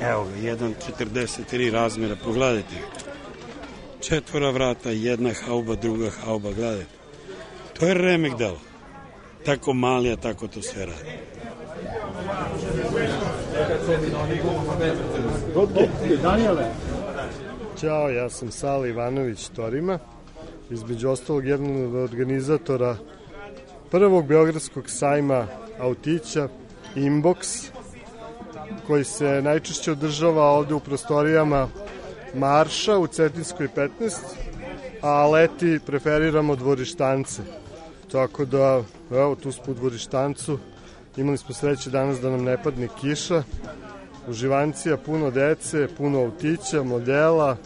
Evo ga, 1.43 razmjera, pogledajte. Četvora vrata, jedna hauba, druga hauba, gledajte. To je remek delo. Tako mali, a tako to sve radi. Daniele. Ćao, ja sam Sala Ivanović Torima, između ostalog jedan od organizatora prvog beogradskog sajma autića Inbox, koji se najčešće održava ovde u prostorijama Marša u Cetinskoj 15, a leti preferiramo dvorištance. Tako da, evo, tu smo u dvorištancu, imali smo sreće danas da nam ne padne kiša, uživancija, puno dece, puno autića, modela,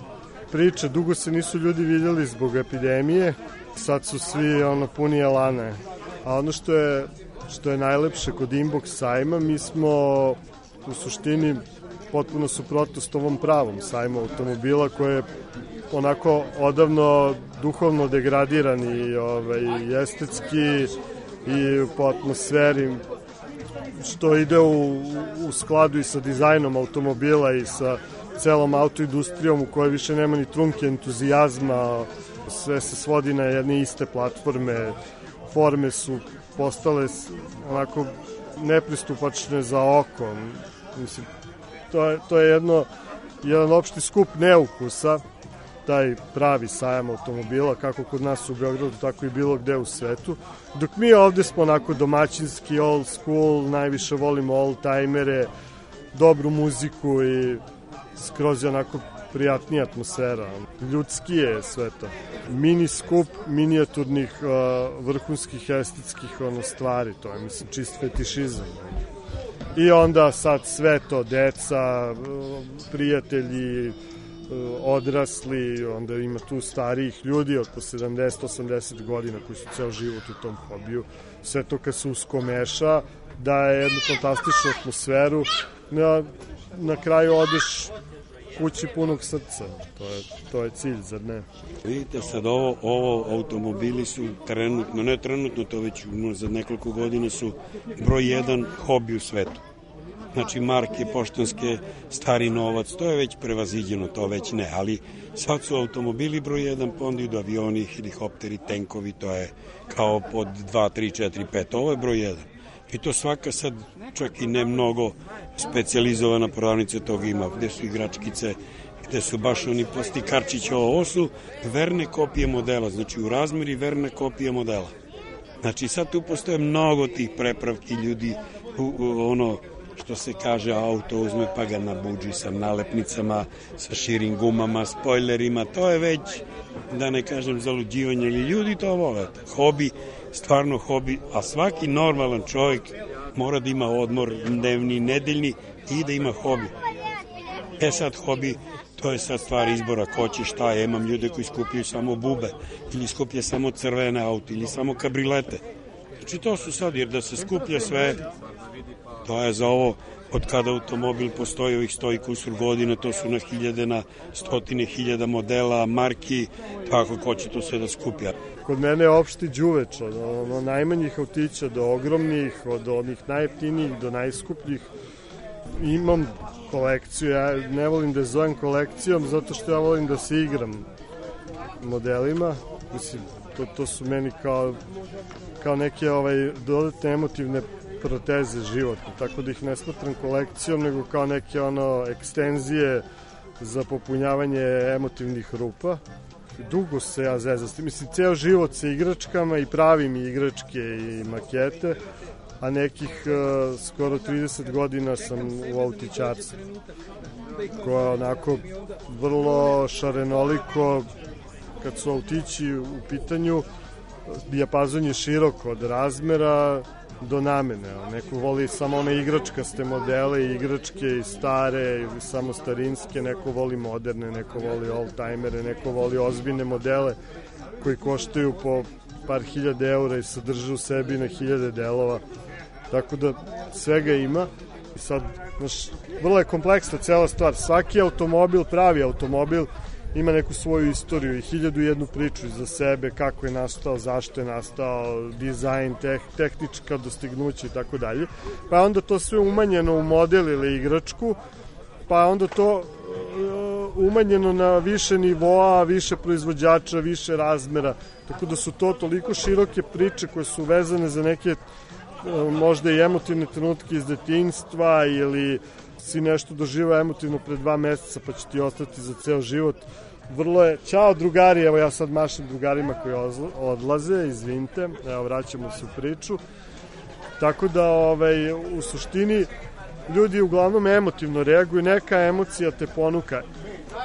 priče, dugo se nisu ljudi vidjeli zbog epidemije, sad su svi ono puni elane. A ono što je, što je najlepše kod Inbox sajma, mi smo u suštini potpuno suprotnost ovom pravom sajmu automobila koje je onako odavno duhovno degradiran i ovaj, estetski i po atmosferi što ide u, u skladu i sa dizajnom automobila i sa celom autoindustrijom u kojoj više nema ni trunke entuzijazma, sve se svodi na jedne iste platforme, forme su postale onako nepristupačne za oko. Mislim, to je, to je jedno, jedan opšti skup neukusa, taj pravi sajam automobila, kako kod nas u Beogradu, tako i bilo gde u svetu. Dok mi ovde smo onako domaćinski, old school, najviše volimo old-timere, dobru muziku i skroz je onako prijatnija atmosfera. Ljudski je sve to. Mini skup minijaturnih uh, vrhunskih estetskih ono, stvari, to je mislim čist fetišizam. I onda sad sve to, deca, prijatelji, odrasli, onda ima tu starijih ljudi od po 70-80 godina koji su ceo život u tom hobiju. Sve to kad se uskomeša, daje jednu fantastičnu atmosferu. Na, na kraju odeš kući punog srca. To je, to je cilj, zar ne? Vidite sad, ovo, ovo automobili su trenutno, ne trenutno, to već za nekoliko godina su broj jedan hobi u svetu. Znači marke, poštanske, stari novac, to je već prevaziđeno, to već ne, ali sad su automobili broj jedan, pa onda idu avioni, helikopteri, tenkovi, to je kao pod 2, 3, 4, 5, ovo je broj jedan. I to svaka sad, čak i ne mnogo specializovana prodavnica toga ima, gde su igračkice, gde su baš oni postikarčići, ovo su verne kopije modela, znači u razmeri verne kopije modela. Znači sad tu postoje mnogo tih prepravki ljudi, u, u, ono, što se kaže auto uzme pa ga nabuđi sa nalepnicama, sa širim gumama, spojlerima, to je već, da ne kažem zaluđivanje, ali ljudi to vole. Hobi, stvarno hobi, a svaki normalan čovjek mora da ima odmor dnevni, nedeljni i da ima hobi. E sad hobi, to je sad stvar izbora ko će šta je. Imam ljude koji skupljaju samo bube ili skuplje samo crvene auto ili samo kabrilete. Znači to su sad, jer da se skuplja sve, to je za ovo od kada automobil postoji ovih stoji kusur godina, to su na hiljade, na stotine hiljada modela, marki, tako ko će to sve da skuplja. Kod mene je opšti džuveč, od ono, najmanjih autića do ogromnih, od onih najjeftinijih do najskupljih. Imam kolekciju, ja ne volim da zovem kolekcijom zato što ja volim da se igram modelima. Mislim, to, to su meni kao, kao neke ovaj, dodatne emotivne proteze životne, tako da ih ne smatram kolekcijom, nego kao neke ono ekstenzije za popunjavanje emotivnih rupa. Dugo se ja zezam. Mislim, ceo život sa igračkama i pravim igračke i makete, a nekih uh, skoro 30 godina sam u autičarstvu koja onako vrlo šarenoliko kad su autići u pitanju dijapazon je širok od razmera do namene. Neko voli samo one igračkaste modele, igračke i stare, ili samo starinske, neko voli moderne, neko voli old-timere, neko voli ozbiljne modele koji koštaju po par hiljada eura i sadrže u sebi na hiljade delova. Tako da svega ima i sad, znaš, vrlo je kompleksna cela stvar. Svaki automobil, pravi automobil, ima neku svoju istoriju i hiljadu jednu priču za sebe, kako je nastao, zašto je nastao, dizajn, teh, tehnička dostignuća i tako dalje. Pa onda to sve umanjeno u model ili igračku, pa onda to uh, umanjeno na više nivoa, više proizvođača, više razmera. Tako da su to toliko široke priče koje su vezane za neke uh, možda i emotivne trenutke iz detinjstva ili si nešto doživa emotivno pre dva meseca pa će ti ostati za ceo život. Vrlo je, čao drugari, evo ja sad mašem drugarima koji odlaze, izvinite, evo vraćamo se u priču. Tako da ovaj, u suštini ljudi uglavnom emotivno reaguju, neka emocija te ponuka.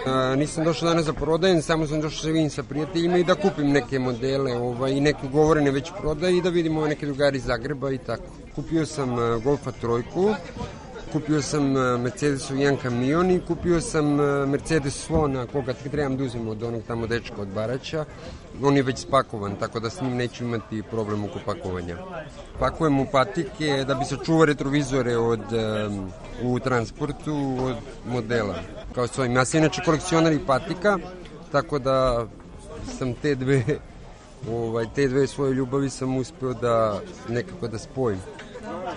A, nisam došao danas za prodajem, samo sam došao da vidim sa prijateljima i da kupim neke modele ovaj, i neke govorene već prodaje i da vidimo neke drugari iz Zagreba i tako. Kupio sam Golfa trojku, kupio sam e, Mercedesu jedan kamion i kupio sam e, Mercedes Slona koga trebam da uzim od onog tamo dečka od Baraća. On je već spakovan, tako da s njim neću imati problem oko pakovanja. Pakujem u patike da bi sačuvao retrovizore od, um, u transportu od modela. Kao svojim. Ja sam inače kolekcionar i patika, tako da sam te dve ovaj, te dve svoje ljubavi sam uspeo da nekako da spojim.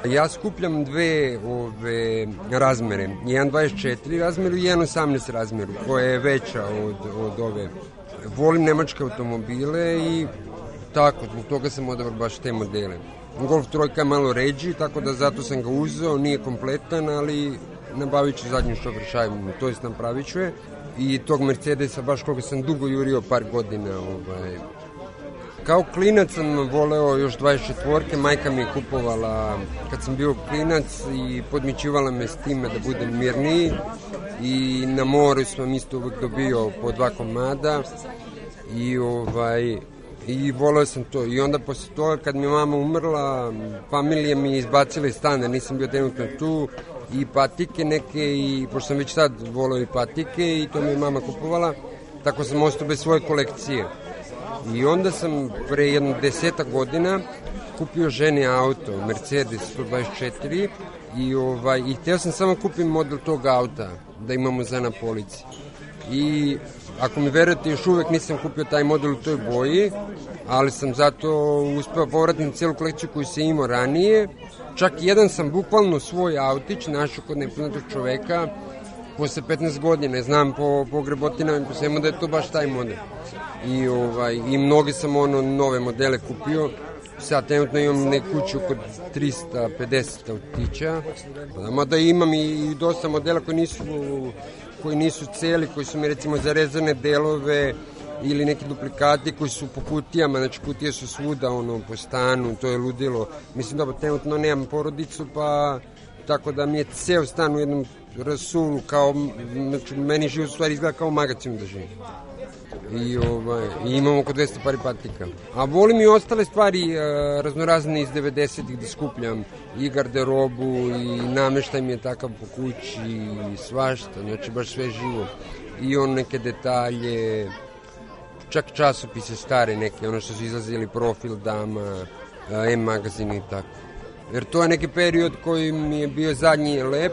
Ja skupljam dve ove, razmere, 1.24 razmeru i 1.18 razmeru, koja je veća od, od ove. Volim nemačke automobile i tako, zbog toga sam odabrao baš te modele. Golf trojka je malo ređi, tako da zato sam ga uzeo, nije kompletan, ali nabavit ću zadnju šofer šajbu, to jest napravit ću je. I tog Mercedesa, baš koga sam dugo jurio par godina, ovaj, Kao klinac sam voleo još 24-ke, majka mi je kupovala kad sam bio klinac i podmićivala me s time da budem mirniji. I na moru sam isto uvek dobio po dva komada. I ovaj i voleo sam to. I onda posle toga kad mi mama umrla familija mi je izbacila iz stana. Nisam bio trenutno tu. I patike neke i pošto sam već tad voleo i patike i to mi je mama kupovala. Tako sam ostao bez svoje kolekcije I onda sam pre jedno deseta godina kupio ženi auto, Mercedes 124 i, ovaj, i hteo sam samo kupim model tog auta da imamo za na polici. I ako mi verujete, još uvek nisam kupio taj model u toj boji, ali sam zato uspeo povratiti celu kolekciju koju sam imao ranije. Čak jedan sam bukvalno svoj autić našao kod nepoznatog čoveka posle 15 godina, znam po, po grebotinama i po svemu da je to baš taj model i, ovaj, i mnogi sam ono nove modele kupio. Sad trenutno imam neku kuću kod 350 autića, mada imam i dosta modela koji nisu, koji nisu celi, koji su mi recimo za rezane delove, ili neki duplikati koji su po kutijama, znači kutije su svuda ono, po stanu, to je ludilo. Mislim da trenutno nemam porodicu, pa tako da mi je ceo stan u jednom rasulu, kao, znači meni život stvari izgleda kao magacinu da živim i, ovaj, i imam oko 200 pari patika. A volim i ostale stvari uh, raznorazne iz 90-ih da skupljam i garderobu i nameštaj mi je takav po kući i svašta, znači baš sve živo. I on neke detalje, čak časopise stare neke, ono što su izlazili profil dama, M magazini i tako. Jer to je neki period koji mi je bio zadnji lep,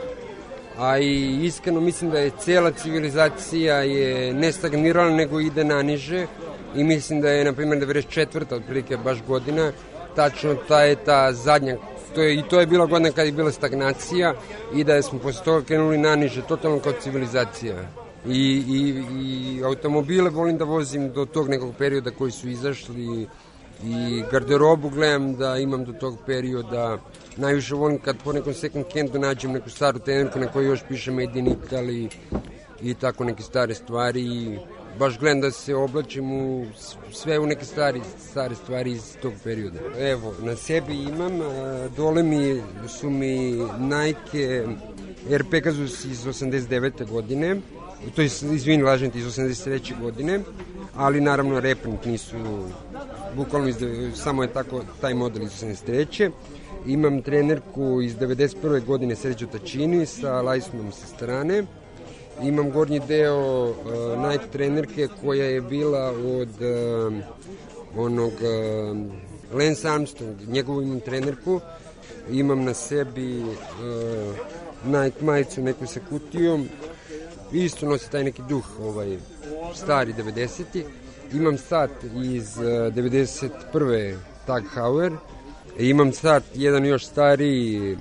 a i iskreno mislim da je cela civilizacija je ne stagnirala nego ide na niže i mislim da je na primjer 94. otprilike baš godina tačno ta je ta zadnja to je, i to je bila godina kad je bila stagnacija i da smo posle toga krenuli na niže totalno kao civilizacija I, i, i automobile volim da vozim do tog nekog perioda koji su izašli i garderobu gledam da imam do tog perioda. Najviše volim kad po nekom second handu nađem neku staru trenerku na kojoj još piše Made in Italy i tako neke stare stvari. i baš gledam da se oblačim u sve u neke stari, stare stvari iz tog perioda. Evo, na sebi imam, dole mi su mi Nike Air Pegasus iz 89. godine, to je, izvini, lažem iz 83. godine, ali naravno reprint nisu, bukvalno iz, samo je tako taj model iz 83. Imam trenerku iz 91. godine Sergio Tačini sa lajsnom sa strane. Imam gornji deo uh, Nike trenerke koja je bila od uh, onog uh, Lance Armstrong, njegovu imam trenerku. Imam na sebi uh, Nike majicu neku sa kutijom. Isto nosi taj neki duh, ovaj, stari 90. Imam sat iz uh, 91. Tag Heuer. Imam sat jedan još stariji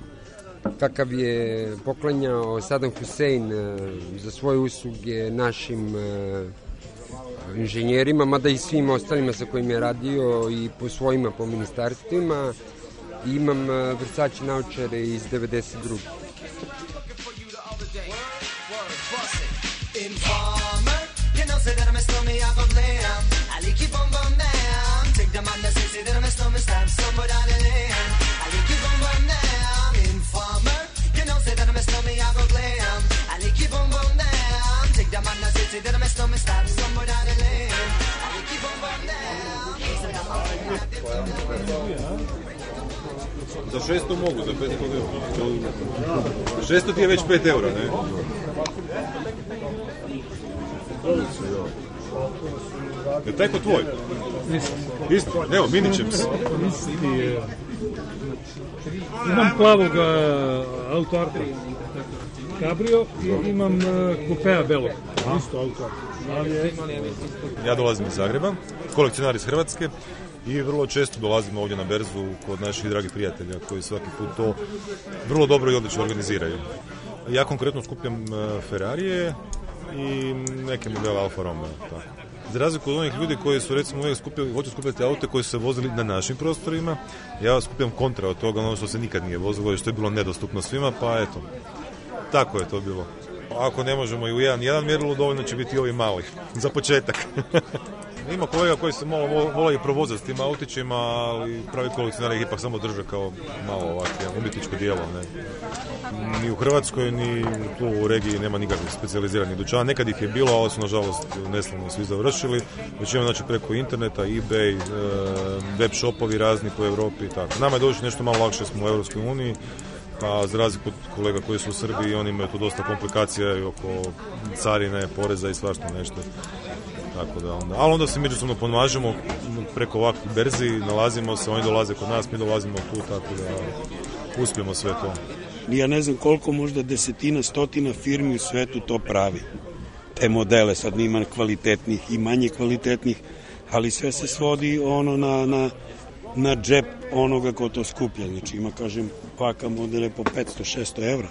kakav je poklanjao Saddam Hussein uh, za svoje usluge našim uh, inženjerima, mada i svim ostalima sa kojim je radio i po svojima po ministarstvima. Imam uh, Versace naučare iz 92. Informer, you know, say that I'm a stormy, I go blam. I like you bum bum down. Take the man that says say that I'm a stormy, stab somebody lane. I like you bum bum down. Say that I'm a stormy, I go glam. I like you bum bum down. Take the man that say that I'm a stormy, stab somebody down the lane. I like you bum bum down. Za 600 mogu, za 5 ne mogu. 600 ti je već 5 eura, ne? Je taj ko tvoj? Isti. Evo, Miničems. Isti je. Imam plavog uh, auto Arta Cabrio i imam uh, kupea belog. Isto auto. Ja dolazim iz Zagreba, kolekcionar iz Hrvatske i vrlo često dolazimo ovdje na berzu kod naših dragih prijatelja koji svaki put to vrlo dobro i odlično organiziraju. Ja konkretno skupljam uh, Ferrarije i neke modele Alfa Romeo. Tako. Za razliku od onih ljudi koji su recimo uvijek skupili, hoće skupljati aute koji su se vozili na našim prostorima, ja skupljam kontra od toga, ono što se nikad nije vozilo i što je bilo nedostupno svima, pa eto, tako je to bilo. Ako ne možemo i u jedan, jedan mjerilu, dovoljno će biti i ovi mali, za početak. Ima kolega koji se malo volaju provozati s tim autićima, ali pravi kolekcionari ih ipak samo drže kao malo ovakve umjetničko dijelo. Ne. Ni u Hrvatskoj, ni tu u regiji nema nikakvih specijaliziranih dućana. Nekad ih je bilo, ali su nažalost neslavno svi završili. Većina znači preko interneta, eBay, web shopovi razni po Europi i tako. Nama je doći nešto malo lakše, smo u Europskoj uniji, a za razliku od kolega koji su u Srbiji, oni imaju tu dosta komplikacija i oko carine, poreza i svašta nešto. Tako da onda, ali onda se međusobno pomažemo preko ovakvih berzi, nalazimo se, oni dolaze kod nas, mi dolazimo tu, tako da uspijemo sve to. Ja ne znam koliko možda desetina, stotina firmi u svetu to pravi. Te modele, sad nima kvalitetnih i manje kvalitetnih, ali sve se svodi ono na, na, na džep onoga ko to skuplja. Znači ima, kažem, paka modele po 500-600 evra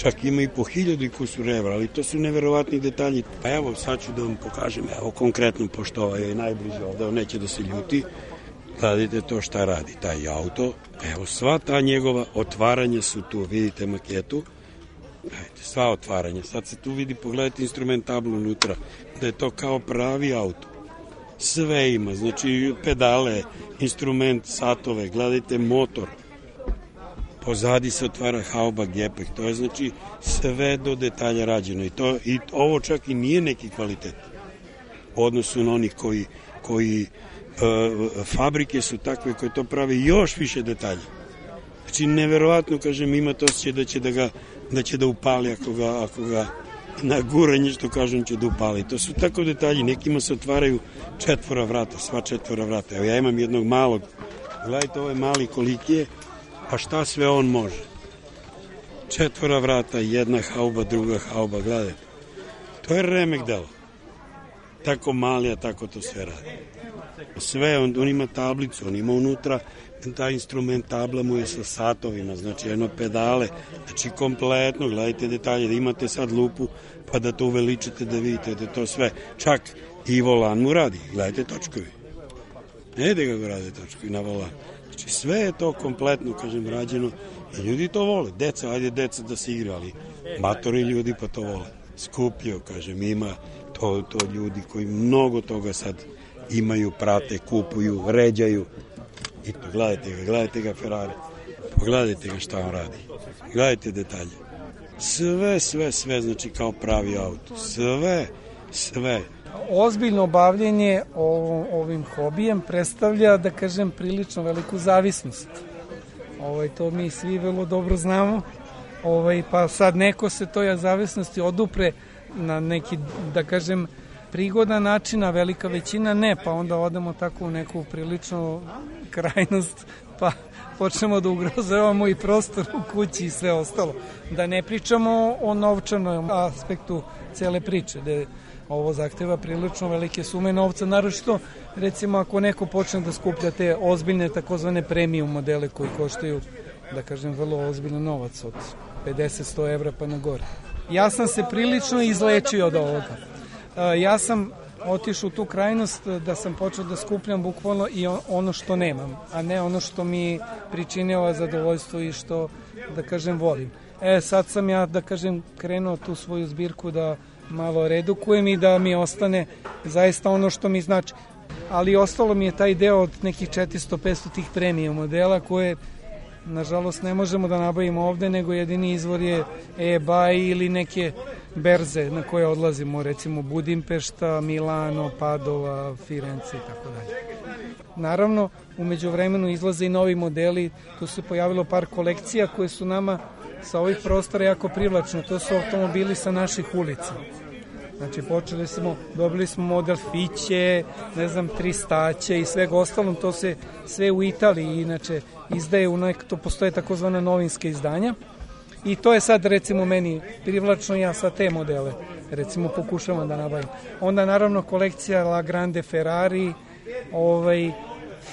čak ima i po hiljadu kusur evra, ali to su neverovatni detalji. Pa evo, sad ću da vam pokažem, evo konkretno, pošto ovaj je najbliže ovde, on neće da se ljuti, gledajte to šta radi taj auto. Evo, sva ta njegova otvaranja su tu, vidite maketu, Gledajte, sva otvaranja. Sad se tu vidi, pogledajte instrument tablu unutra, da je to kao pravi auto. Sve ima, znači pedale, instrument, satove, gledajte motor, pozadi se otvara hauba gepek, to je znači sve do detalja rađeno i, to, i ovo čak i nije neki kvalitet u odnosu na onih koji, koji e, fabrike su takve koje to prave još više detalja. Znači, neverovatno, kažem, ima to osjećaj da će da ga da će da upali ako ga, ako ga na guranje, što kažem, će da upali. To su tako detalji, nekima se otvaraju četvora vrata, sva četvora vrata. Evo, ja imam jednog malog, gledajte, ovo je mali koliki je, pa šta sve on može. Četvora vrata, jedna hauba, druga hauba, gledajte. To je remek delo. Tako mali, a tako to sve radi. Sve, on, on ima tablicu, on ima unutra taj instrument tabla mu je sa satovima, znači jedno pedale, znači kompletno, gledajte detalje, da imate sad lupu, pa da to uveličite da vidite da to sve, čak i volan mu radi, gledajte točkovi. Ne ide kako rade točku i na volan. Znači sve je to kompletno, kažem, rađeno i ljudi to vole. Deca, ajde deca da se igra, ali matori ljudi pa to vole. Skupljo, kažem, ima to, to ljudi koji mnogo toga sad imaju, prate, kupuju, vređaju. I to gledajte ga, gledajte ga Ferrari. Pogledajte ga šta on radi. Gledajte detalje. Sve, sve, sve, znači kao pravi auto. Sve, sve. Ozbiljno bavljenje ovim hobijem predstavlja, da kažem, prilično veliku zavisnost. Ovaj, to mi svi vrlo dobro znamo. Ovaj, pa sad neko se toj zavisnosti odupre na neki, da kažem, prigodan način, a velika većina ne, pa onda odemo tako u neku prilično krajnost, pa počnemo da ugrozavamo i prostor u kući i sve ostalo. Da ne pričamo o novčanom aspektu cele priče, da ovo zahteva prilično velike sume novca, naročito recimo ako neko počne da skuplja te ozbiljne takozvane premium modele koji koštaju, da kažem, vrlo ozbiljno novac od 50-100 evra pa na gore. Ja sam se prilično izlečio od ovoga. E, Ja sam otišao u tu krajnost da sam počeo da skupljam bukvalno i ono što nemam, a ne ono što mi pričinjava zadovoljstvo i što, da kažem, volim. E, sad sam ja, da kažem, krenuo tu svoju zbirku da malo redukujem i da mi ostane zaista ono što mi znači. Ali ostalo mi je taj deo od nekih 400-500 tih premium modela koje nažalost ne možemo da nabavimo ovde, nego jedini izvor je e-buy ili neke berze na koje odlazimo, recimo Budimpešta, Milano, Padova, Firenze i tako dalje. Naravno, umeđu vremenu izlaze i novi modeli, tu se pojavilo par kolekcija koje su nama sa ovih prostora jako privlačne, to su automobili sa naših ulica. Znači, počeli smo, dobili smo model Fiće, ne znam, Tristaće i svega ostalom, to se sve u Italiji, inače, izdaje u nek, to postoje takozvana novinska izdanja. I to je sad, recimo, meni privlačno, ja sa te modele, recimo, pokušavam da nabavim. Onda, naravno, kolekcija La Grande Ferrari, ovaj,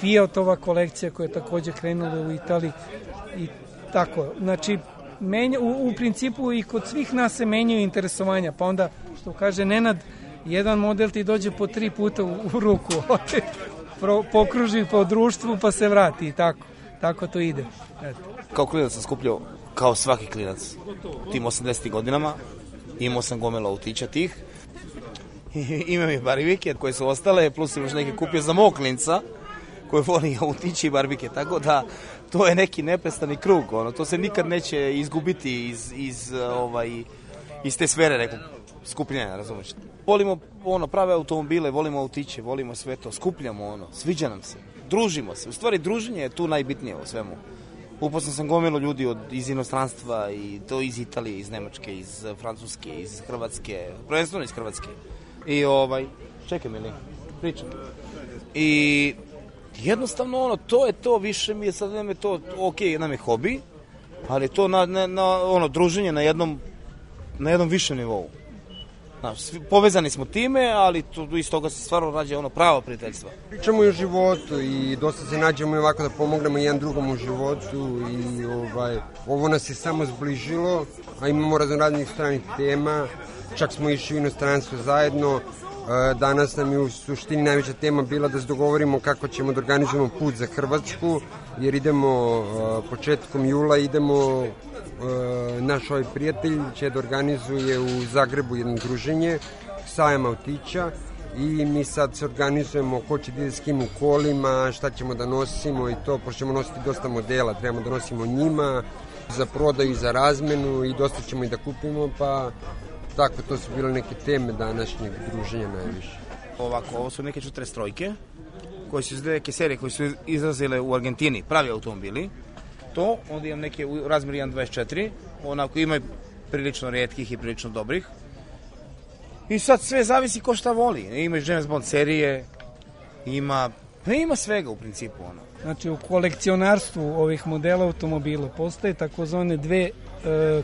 Fiatova kolekcija koja je takođe krenula u Italiji i tako. Znači, menja, u, u principu i kod svih nas se menjaju interesovanja, pa onda, što kaže Nenad, jedan model ti dođe po tri puta u, u ruku, Pro, pokruži po društvu pa se vrati i tako. Tako to ide. Eto. Kao klinac sam skupljao kao svaki klinac. Tim 80. godinama imao sam gomelo autića tih. Imam i barbike koje su ostale, plus još neke kupio za mog klinca koji voli autiće i barbike, tako da to je neki neprestani krug, ono, to se nikad neće izgubiti iz, iz, ovaj, iz te sfere nekog skupljenja, razumiješ. Volimo ono, prave automobile, volimo autiće, volimo sve to, skupljamo ono, sviđa nam se, družimo se. U stvari druženje je tu najbitnije u svemu. Upoznao sam gomilu ljudi od, iz inostranstva i to iz Italije, iz Nemačke, iz Francuske, iz Hrvatske, prvenstveno iz Hrvatske. I ovaj, čekaj mi pričam. I jednostavno ono, to je to, više mi je sad nam je to, ok, nam je hobi, ali to na, na, na ono, druženje na jednom, na jednom višem nivou. Znaš, svi, povezani smo time, ali to, iz toga se stvarno rađe ono pravo prijateljstva. Pričamo i o životu i dosta se nađemo i ovako da pomognemo jedan drugom u životu i ovaj, ovo nas je samo zbližilo, a imamo raznoraznih stranih tema, čak smo išli u inostranstvo zajedno, Danas nam je u suštini najveća tema bila da se dogovorimo kako ćemo da organizujemo put za Hrvatsku, jer idemo e, početkom jula, idemo, e, naš ovaj prijatelj će da organizuje u Zagrebu jedno druženje, sajam autića, i mi sad se organizujemo ko će da ide s kim u kolima, šta ćemo da nosimo i to, pošto ćemo nositi dosta modela, trebamo da nosimo njima za prodaju i za razmenu i dosta ćemo i da kupimo, pa tako, to su bile neke teme današnjeg druženja najviše. Ovako, ovo su neke 43 koje su iz neke serije koje su izrazile u Argentini, pravi automobili. To, onda imam neke u razmeri 1.24, onako ima prilično redkih i prilično dobrih. I sad sve zavisi ko šta voli. Ima i James Bond serije, ima, pa ima svega u principu. Ono. Znači u kolekcionarstvu ovih modela automobila postoje takozvane dve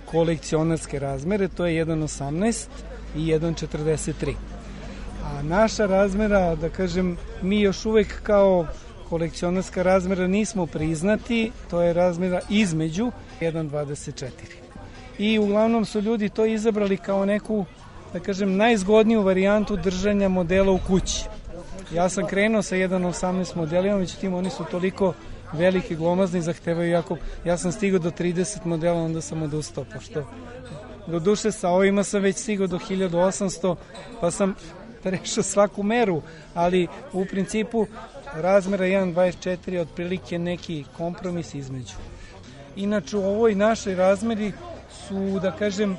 kolekcionarske razmere, to je 1.18 i 1.43. A naša razmera, da kažem, mi još uvek kao kolekcionarska razmera nismo priznati, to je razmera između 1.24. I uglavnom su ljudi to izabrali kao neku, da kažem, najzgodniju varijantu držanja modela u kući. Ja sam krenuo sa 1.18 modelima, međutim oni su toliko veliki, glomazni, zahtevaju jako... Ja sam stigao do 30 modela, onda sam odustao, pošto... Do duše sa ovima sam već stigao do 1800, pa sam prešao svaku meru, ali u principu razmera 1.24 je otprilike neki kompromis između. Inače, u ovoj našoj razmeri su, da kažem,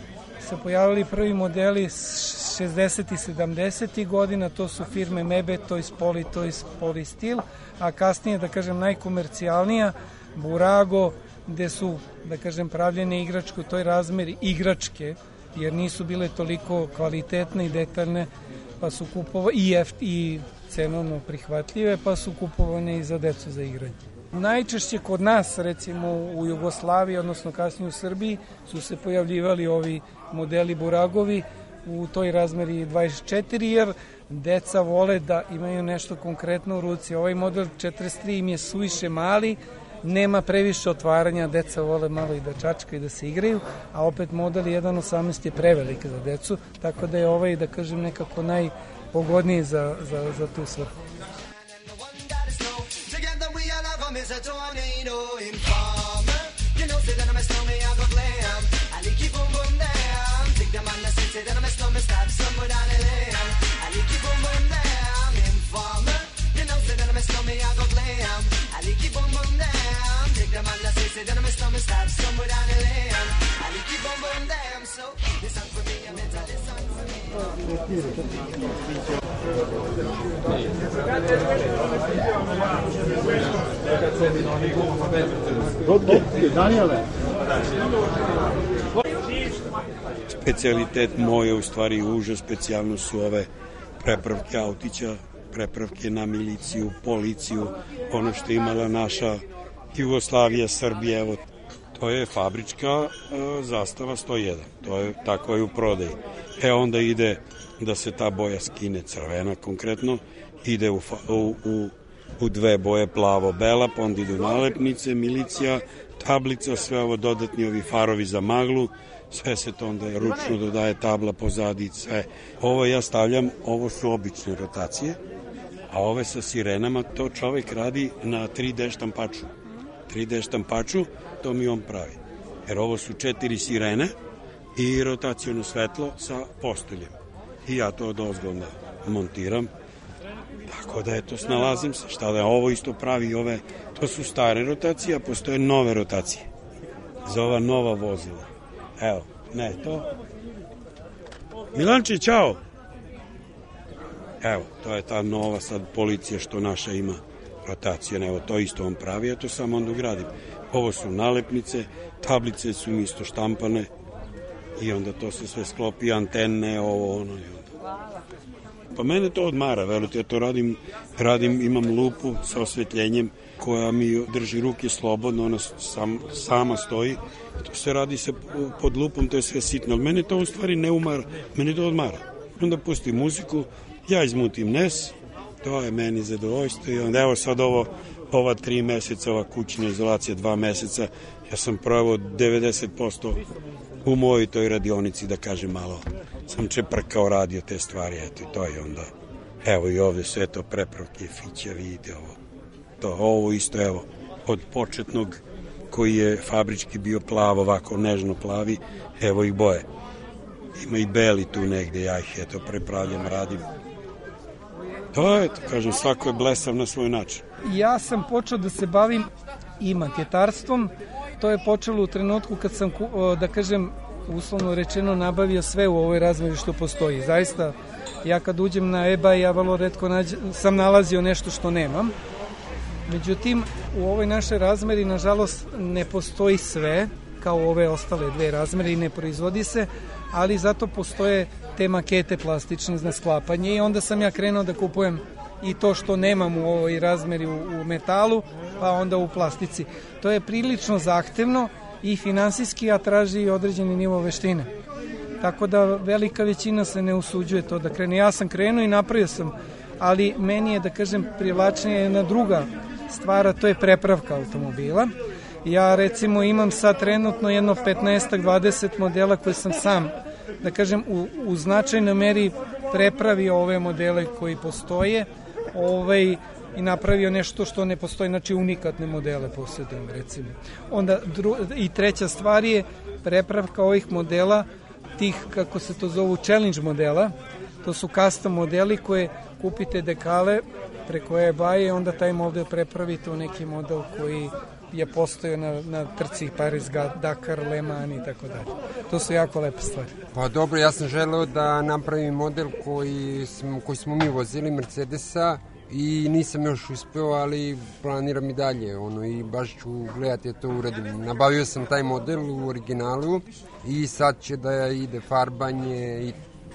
se pojavili prvi modeli 60. i 70. godina, to su firme Mebe, Toys Poly, Toys Polystil, a kasnije, da kažem, najkomercijalnija, Burago, gde su, da kažem, pravljene igračke u toj razmeri igračke, jer nisu bile toliko kvalitetne i detaljne, pa su kupovane i, jeft, i cenovno prihvatljive, pa su kupovane i za decu za igranje. Najčešće kod nas, recimo u Jugoslaviji, odnosno kasnije u Srbiji, su se pojavljivali ovi modeli buragovi u toj razmeri 24, jer deca vole da imaju nešto konkretno u ruci. Ovaj model 43 im je suviše mali, nema previše otvaranja, deca vole malo i da čačka i da se igraju, a opet model 1.18 je prevelik za decu, tako da je ovaj, da kažem, nekako najpogodniji za, za, za tu svrhu. Together we all have 'em is a tornado informer. You know, say that I'm a snowman, I go glam. I like you boom boom down. Take them I'm a stop somewhere down the lane. Informer. You know, say that I'm a snowman, I go glam. I like boom boom down. Take them on the say, say that I'm a snowman, stop somewhere down the lane. I like boom boom down. So, this song for me, I'm into this song for me. Daniele. Specijalitet moje, u stvari uža specijalno su ove prepravke autića, prepravke na miliciju, policiju, ono što je imala naša Jugoslavija, Srbija, evo, to je fabrička e, zastava 101, to je tako je u prodaji. E onda ide da se ta boja skine crvena konkretno, ide u, u, u, u dve boje plavo-bela, pa onda idu nalepnice, milicija, tablica, sve ovo dodatni ovi farovi za maglu, sve se to onda ručno dodaje tabla pozadi, sve. Ovo ja stavljam, ovo su obične rotacije, a ove sa sirenama to čovek radi na 3D štampaču. 3D štampaču, to mi on pravi. Jer ovo su četiri sirene i rotacijono svetlo sa postoljem. I ja to od ozgovna montiram. Tako da eto, snalazim se. Šta da ovo isto pravi ove, to su stare rotacije, a postoje nove rotacije. Za ova nova vozila. Evo, ne, to. Milanči, čao! Evo, to je ta nova sad policija što naša ima rotacija. Evo, to isto on pravi, ja to samo onda ugradim. Ovo su nalepnice, tablice su isto štampane i onda to se sve sklopi, antenne, ovo, ono. i onda. Pa mene to odmara, verujte, ja to radim, radim, imam lupu sa osvetljenjem koja mi drži ruke slobodno, ona sam, sama stoji. To se radi se pod lupom, to je sve sitno. Mene to u stvari ne umara, mene to odmara. Onda pustim muziku, ja izmutim nes, to je meni zadovoljstvo i onda evo sad ovo, ova tri meseca, ova kućna izolacija, dva meseca, ja sam pravo 90% u mojoj toj radionici, da kažem malo, sam čeprkao radio te stvari, eto i to je onda. Evo i ovde sve to prepravke, fiće, vide ovo. To, ovo isto, evo, od početnog koji je fabrički bio plav, ovako nežno plavi, evo ih boje. Ima i beli tu negde, ja ih eto prepravljam, radim. To je, to kažem, svako je blesav na svoj način. Ja sam počeo da se bavim i maketarstvom. To je počelo u trenutku kad sam, da kažem, uslovno rečeno nabavio sve u ovoj razmeri što postoji. Zaista, ja kad uđem na eBay, ja vrlo redko nađe, sam nalazio nešto što nemam. Međutim, u ovoj našoj razmeri, nažalost, ne postoji sve, kao ove ostale dve razmere i ne proizvodi se, ali zato postoje te makete plastične za sklapanje i onda sam ja krenuo da kupujem i to što nemam u ovoj razmeri u, u metalu, pa onda u plastici. To je prilično zahtevno i finansijski, a traži i određeni nivo veštine. Tako da velika većina se ne usuđuje to da krene. Ja sam krenuo i napravio sam, ali meni je, da kažem, privlačnija jedna druga stvar, a to je prepravka automobila. Ja recimo imam sad trenutno jedno 15-20 modela koje sam sam, da kažem, u, u značajnoj meri prepravio ove modele koji postoje ovaj, i napravio nešto što ne postoji, znači unikatne modele posjedujem recimo. Onda dru, i treća stvar je prepravka ovih modela, tih kako se to zovu challenge modela, to su custom modeli koje kupite dekale preko eBay i onda taj model prepravite u neki model koji je postojao na, na trci Paris, Dakar, Le Mans i tako dalje. To su jako lepe stvari. Pa dobro, ja sam želeo da napravim model koji, smo, koji smo mi vozili, Mercedesa, i nisam još uspeo, ali planiram i dalje, ono, i baš ću gledati da to uradim. Nabavio sam taj model u originalu i sad će da ide farbanje i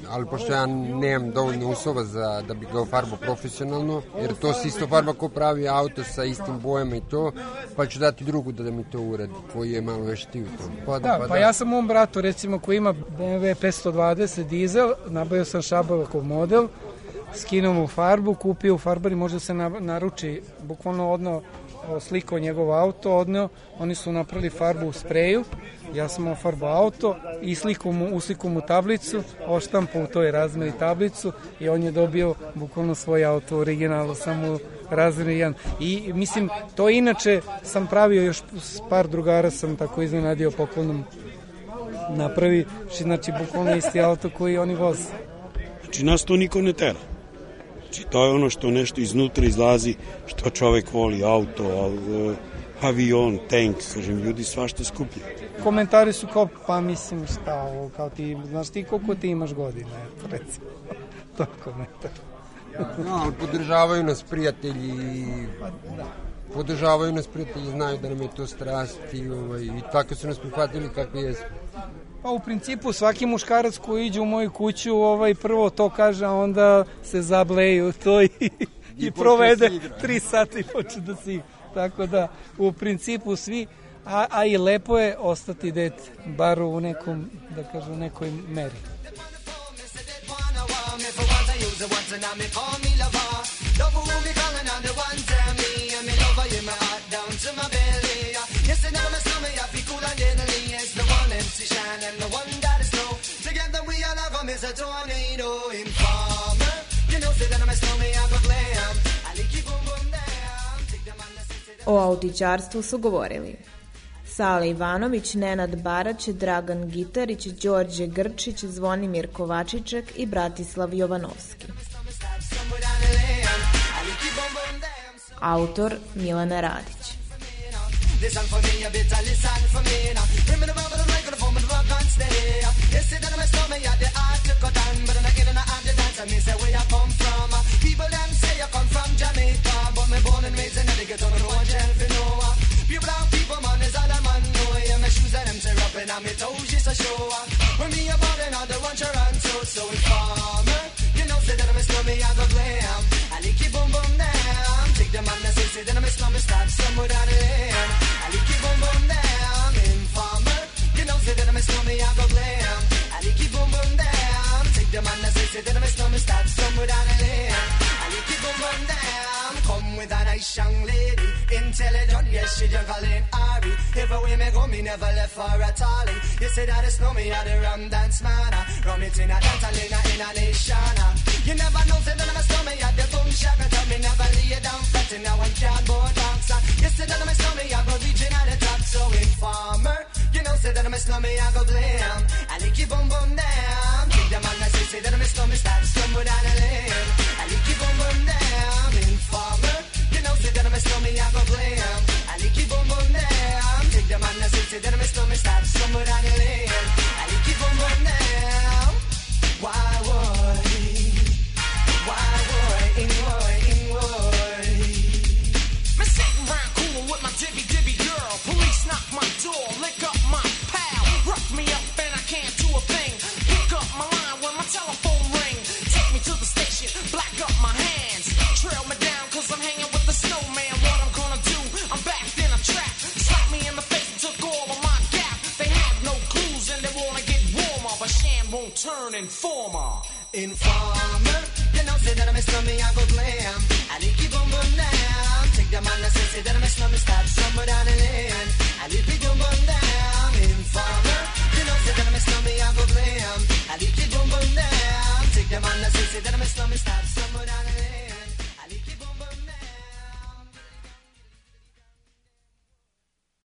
ali pošto ja nemam dovoljno uslova za da bi ga farbao profesionalno, jer to se isto farba ko pravi auto sa istim bojama i to, pa ću dati drugu da, da mi to uradi, koji je malo veštiji u tom. Pa, da, pa, pa da. ja sam mom bratu, recimo, koji ima BMW 520 dizel, nabavio sam šabavakov model, skinuo mu farbu, kupio u farbari, možda se naruči, bukvalno odno slikao njegov auto, odneo, oni su napravili farbu u spreju, ja sam ofarbao auto i sliku mu, usliku mu tablicu, oštampao u toj razmeri tablicu i on je dobio bukvalno svoj auto u originalu, samo razmeri jedan. I mislim, to inače sam pravio još par drugara sam tako iznenadio poklonom napravi, znači bukvalno isti auto koji oni voze. Znači nas to niko ne tera. Znači to je ono što nešto iznutra izlazi, što čovek voli, auto, avion, tank, kažem, ljudi svašta skuplje. Komentari su kao, pa mislim šta ovo, kao ti, znaš ti koliko ti imaš godine, recimo. to je komentar. no, ali podržavaju nas prijatelji pa, da. podržavaju nas prijatelji, znaju da nam je to strast i, ovaj, i tako su nas prihvatili kako jesmo. Pa u principu svaki muškarac koji iđe u moju kuću ovaj prvo to kaže, a onda se zableju to i, i, I provede tri sata i počne da si Tako da u principu svi a, a i lepo je ostati det bar u nekom da kažem nekoj meri. Love who me calling on the O autičarstvu su govorili Sale Ivanović, Nenad Barać, Dragan Gitarić, Đorđe Grčić, Zvonimir Kovačiček i Bratislav Jovanovski. Autor Milana Radić. Listen and raised in the ghetto, the road, shelf, you know. Pure brown people, man, is all a man know. Yeah, my shoes and them tear up, and my toes just a show. When me about the one around, so, informer. You know, say that I'm a stomach, I go glam. I like you boom boom down. Take the man that say, say that I'm a stomach, start somewhere down the lane. I like you boom boom down. Informer. You know, say that I'm a stomach, I go glam. I like you boom boom down. Take the man that say, say that I'm a stomach, start somewhere down the lane. I like you boom boom down. With a nice young lady. Intelligent, yes, she juggling Ari. If away me go, me never left for a tally. You say that it's no me, I the rum dance man. Ah. Rum it in a dance, I in a nation. Ah. You never know, say that I'm a stomach, I the boom shaka. Ah. Tell me never lay down flat in a one cardboard box. You say that I'm a stomach, I go reaching at the top. So informer, you know, say that I'm a stomach, I go glam. I like you boom boom down. Take the man, I say, that I'm a stomach, start stumble down the lane. I like you boom boom down. Informer, you know, say that I'm a stomach, I go glam. I like you boom boom down. Take the man, I say, say that I'm a stomach, start stumble down the lane.